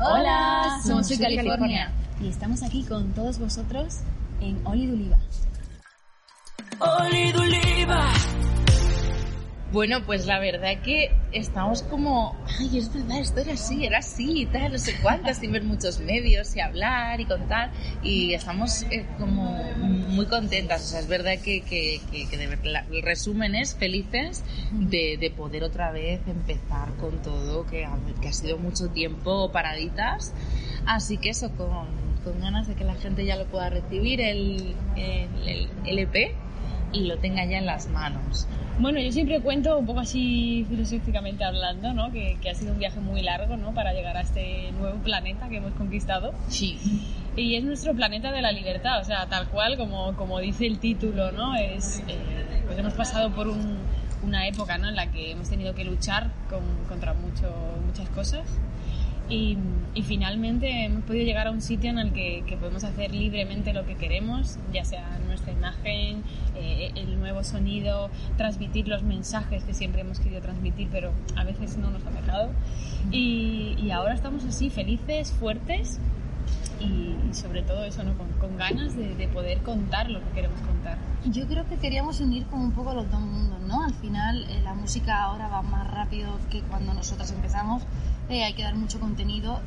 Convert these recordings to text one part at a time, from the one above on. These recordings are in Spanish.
Hola, somos de California. y estamos aquí con todos vosotros en Oli Oliva. Oli Oliva. Bueno, pues la verdad que estamos como, ay, es verdad, esto era así, era así y tal, no sé cuántas, sin ver muchos medios y hablar y contar. Y estamos eh, como muy contentas. O sea, es verdad que, que, que, el resumen es felices de, de, poder otra vez empezar con todo, que que ha sido mucho tiempo paraditas. Así que eso, con, con ganas de que la gente ya lo pueda recibir, el, el, el EP y lo tenga ya en las manos. Bueno, yo siempre cuento un poco así filosóficamente hablando, ¿no? Que, que, ha sido un viaje muy largo, ¿no? Para llegar a este nuevo planeta que hemos conquistado. Sí. Y es nuestro planeta de la libertad, o sea, tal cual como, como dice el título, ¿no? Es, eh, pues hemos pasado por un, una época, ¿no? En la que hemos tenido que luchar con, contra mucho, muchas cosas y, y, finalmente hemos podido llegar a un sitio en el que, que, podemos hacer libremente lo que queremos, ya sea nuestra imagen, eh, el nuevo sonido, transmitir los mensajes que siempre hemos querido transmitir, pero a veces no nos ha dejado. Y, y ahora estamos así, felices, fuertes y, sobre todo eso, ¿no? con, con ganas de, de, poder contar lo que queremos contar. Yo creo que queríamos unir como un poco los dos mundos, ¿no? Al final eh, la música ahora va más rápido que cuando nosotras empezamos eh, hay que dar mucho contenido,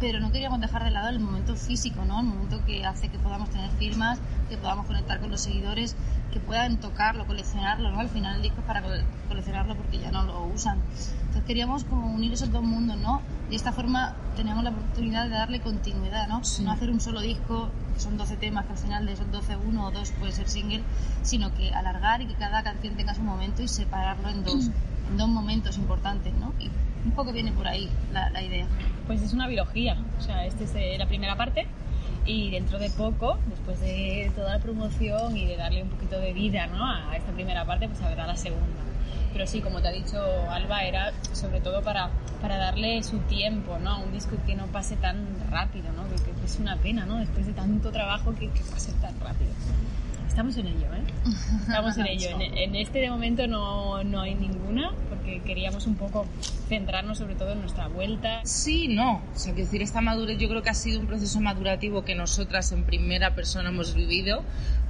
pero no queríamos dejar de lado el momento físico, ¿no? El momento que hace que podamos tener firmas, que podamos conectar con los seguidores, que puedan tocarlo, coleccionarlo, ¿no? Al final el disco es para coleccionarlo porque ya no lo usan. Entonces queríamos como unir esos dos mundos, ¿no? De esta forma teníamos la oportunidad de darle continuidad, ¿no? Sí. No hacer un solo disco, que son 12 temas, que al final de esos 12 uno o dos puede ser single, sino que alargar y que cada canción tenga su momento y separarlo en dos, en dos momentos importantes, ¿no? Y un poco viene por ahí la, la idea. Pues es una biología, o sea, esta es eh, la primera parte y dentro de poco, después de toda la promoción y de darle un poquito de vida ¿no? a esta primera parte, pues habrá la segunda. Pero sí, como te ha dicho Alba, era sobre todo para, para darle su tiempo ¿no? a un disco que no pase tan rápido, ¿no? que, que es una pena, ¿no? después de tanto trabajo que, que pase tan rápido. Estamos en ello, ¿eh? Estamos en ello. En, en, este de momento no, no hay ninguna, porque queríamos un poco centrarnos sobre todo en nuestra vuelta. Sí, no. O sea, que decir, esta madurez yo creo que ha sido un proceso madurativo que nosotras en primera persona hemos vivido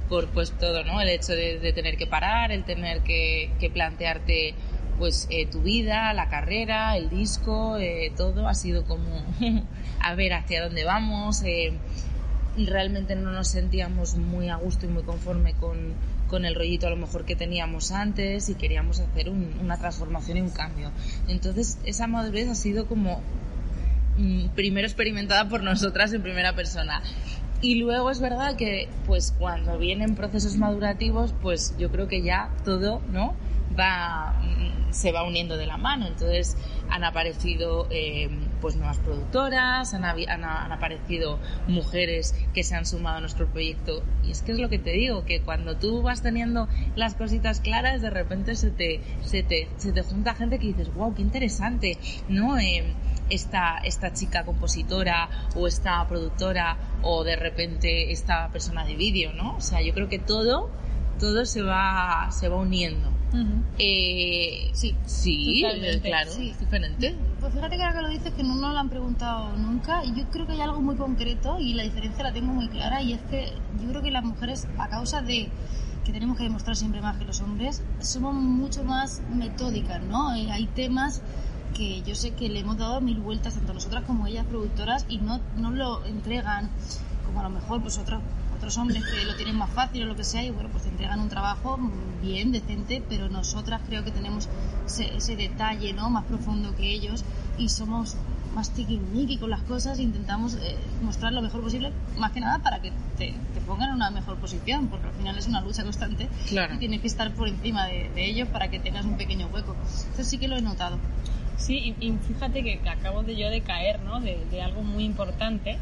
por pues todo, ¿no? El hecho de, de tener que parar, el tener que, que plantearte pues eh, tu vida, la carrera, el disco, eh, todo ha sido como a ver hacia dónde vamos. Eh, realmente no nos sentíamos muy a gusto y muy conforme con, con el rollito a lo mejor que teníamos antes y queríamos hacer un, una transformación y un cambio. Entonces esa madurez ha sido como mmm, primero experimentada por nosotras en primera persona. Y luego es verdad que pues cuando vienen procesos madurativos pues yo creo que ya todo, ¿no? va se va uniendo de la mano entonces han aparecido eh, pues nuevas productoras han, han, han, aparecido mujeres que se han sumado a nuestro proyecto y es que es lo que te digo que cuando tú vas teniendo las cositas claras de repente se te se te, se te junta gente que dices wow qué interesante no eh, esta, esta chica compositora o esta productora o de repente esta persona de vídeo, ¿no? O sea, yo creo que todo, todo se va, se va uniendo. Uh -huh. eh, sí, sí, claro, sí. es diferente. Pues fíjate que ahora que lo dices que no nos lo han preguntado nunca y yo creo que hay algo muy concreto y la diferencia la tengo muy clara y es que yo creo que las mujeres a causa de que tenemos que demostrar siempre más que los hombres somos mucho más metódicas, ¿no? Eh, hay temas que yo sé que le hemos dado mil vueltas tanto nosotras como ellas productoras y no, no lo entregan como a lo mejor pues otros otros hombres que lo tienen más fácil o lo que sea y bueno pues te entregan un trabajo bien decente pero nosotras creo que tenemos ese, ese detalle no más profundo que ellos y somos más tiquismiqui con las cosas e intentamos eh, mostrar lo mejor posible más que nada para que te, te, pongan en una mejor posición porque al final es una lucha constante claro. y tienes que estar por encima de, de ellos para que tengas un pequeño hueco eso sí que lo he notado Sí, y, fíjate que, acabo de yo de caer, ¿no? De, de, algo muy importante,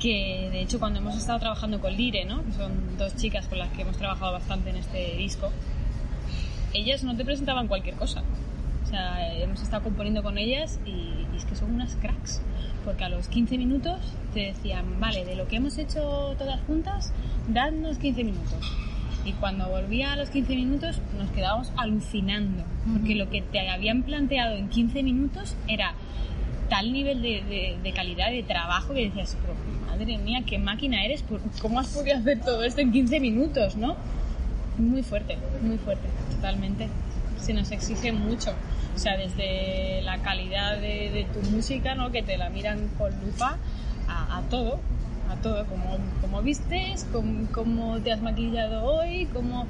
que de hecho cuando hemos estado trabajando con Lire, ¿no? Que son dos chicas con las que hemos trabajado bastante en este disco, ellas no te presentaban cualquier cosa. O sea, hemos estado componiendo con ellas y, y es que son unas cracks porque a los 15 minutos te decían, vale, de lo que hemos hecho todas juntas, dadnos 15 minutos. Y cuando volvía a los 15 minutos nos quedábamos alucinando, porque lo que te habían planteado en 15 minutos era tal nivel de, de, calidad de trabajo que decías, madre mía, qué máquina eres, ¿cómo has podido hacer todo esto en 15 minutos, no? Muy fuerte, muy fuerte, totalmente. Se nos exige mucho. O sea, desde la calidad de, tu música, ¿no? Que te la miran con lupa, a, todo, a todo, como, como vistes, cómo, te has maquillado hoy, cómo...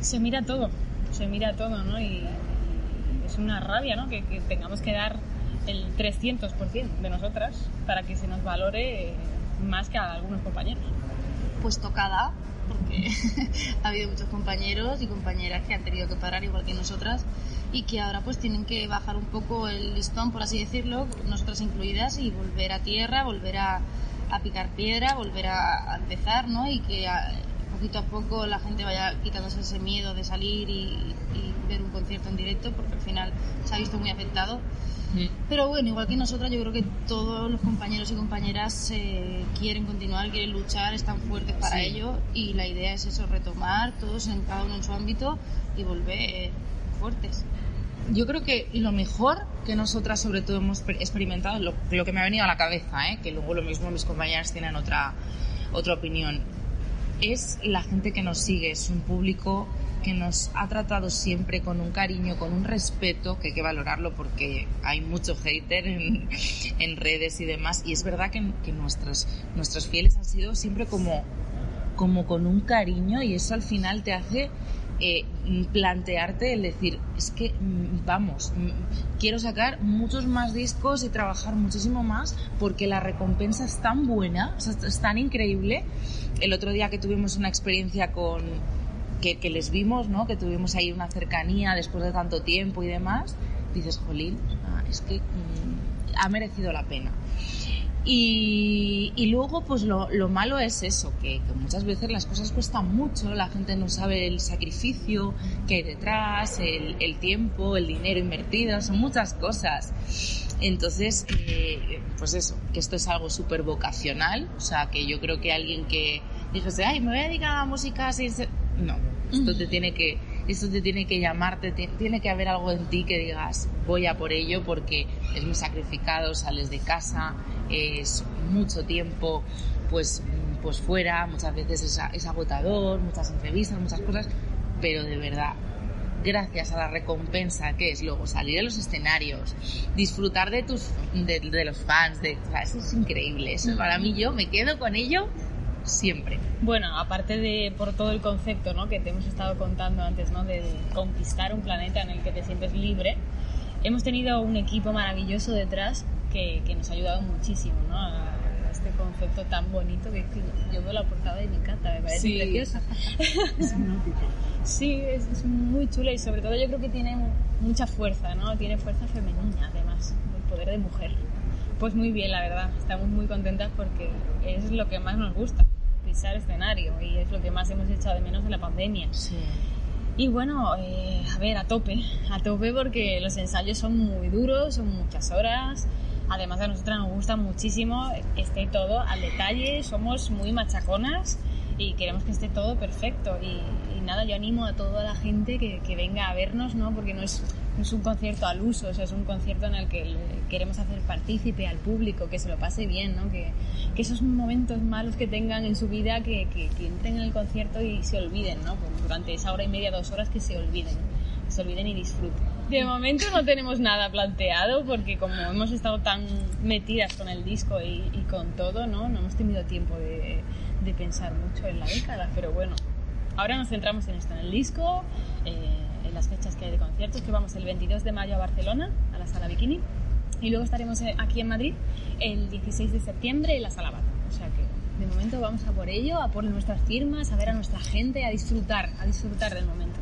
Se mira todo, se mira todo, ¿no? Y, es una rabia, ¿no? Que, tengamos que dar el 300% de nosotras para que se nos valore más que a algunos compañeros. Pues tocada, porque ha habido muchos compañeros y compañeras que han tenido que parar igual que nosotras y que ahora pues tienen que bajar un poco el listón, por así decirlo, nosotras incluidas, y volver a tierra, volver a, picar piedra, volver a, empezar, ¿no? Y que poquito a poco la gente vaya quitándose ese miedo de salir y, ver un concierto en directo, porque al final se ha visto muy afectado. Pero bueno, igual que nosotras, yo creo que todos los compañeros y compañeras eh, quieren continuar, quieren luchar, están fuertes para ello y la idea es eso, retomar todos en cada uno en su ámbito y volver fuertes yo creo que lo mejor que nosotras sobre todo hemos experimentado, lo, lo que me ha venido a la cabeza, ¿eh? que luego lo mismo mis compañeras tienen otra, otra opinión, es la gente que nos sigue, es un público que nos ha tratado siempre con un cariño, con un respeto, que hay que valorarlo porque hay mucho hater en, en redes y demás, y es verdad que, que nuestros, nuestros fieles han sido siempre como, como con un cariño y eso al final te hace eh, plantearte el decir, es que mm, vamos, mm, quiero sacar muchos más discos y trabajar muchísimo más porque la recompensa es tan buena, es tan increíble. El otro día que tuvimos una experiencia con que, les vimos, ¿no? que tuvimos ahí una cercanía después de tanto tiempo y demás, dices, jolín, es que mm, ha merecido la pena. Y, luego, pues lo, malo es eso, que, muchas veces las cosas cuestan mucho, la gente no sabe el sacrificio que hay detrás, el, tiempo, el dinero invertido, son muchas cosas. Entonces, eh, pues eso, que esto es algo súper vocacional, o sea, que yo creo que alguien que dijese, ay, me voy a dedicar a la música sin No, esto te tiene que esto te tiene que llamarte, tiene que haber algo en ti que digas, voy a por ello porque es muy sacrificado, sales de casa, es mucho tiempo pues, pues fuera, muchas veces es, es agotador, muchas entrevistas, muchas cosas, pero de verdad gracias a la recompensa que es luego salir a los escenarios, disfrutar de tus de, los fans, de, eso es increíble. Eso para mí yo me quedo con ello siempre. Bueno, aparte de por todo el concepto ¿no? que te hemos estado contando antes, ¿no? de, conquistar un planeta en el que te sientes libre, hemos tenido un equipo maravilloso detrás que, que nos ha ayudado muchísimo ¿no? a, este concepto tan bonito que, yo veo la portada y me encanta, me parece preciosa. sí, es, es, muy chula y sobre todo yo creo que tiene mucha fuerza, ¿no? Tiene fuerza femenina además, el poder de mujer. Pues muy bien, la verdad. Estamos muy contentas porque es lo que más nos gusta, pisar escenario, y es lo que más hemos echado de menos en la pandemia. Sí. Y bueno, eh, a ver, a tope, a tope porque los ensayos son muy duros, son muchas horas. Además a nosotras nos gusta muchísimo esté todo al detalle, somos muy machaconas y queremos que esté todo perfecto. Y, nada, yo animo a toda la gente que, venga a vernos, ¿no? Porque no es es un concierto al uso, o sea, es un concierto en el que queremos hacer partícipe al público, que se lo pase bien, ¿no? que, esos momentos malos que tengan en su vida, que, que, entren en el concierto y se olviden, ¿no? Pues durante esa hora y media, dos horas, que se olviden, se olviden y disfruten. De momento no tenemos nada planteado porque como hemos estado tan metidas con el disco y, con todo, ¿no? No hemos tenido tiempo de, pensar mucho en la década, pero bueno, ahora nos centramos en esto, en el disco. Eh, las fechas que hay de conciertos, que vamos el 22 de mayo a Barcelona, a la Sala Bikini, y luego estaremos eh, aquí en Madrid el 16 de septiembre en la Sala Bata. O sea que de momento vamos a por ello, a por nuestras firmas, a ver a nuestra gente, a disfrutar, a disfrutar del momento.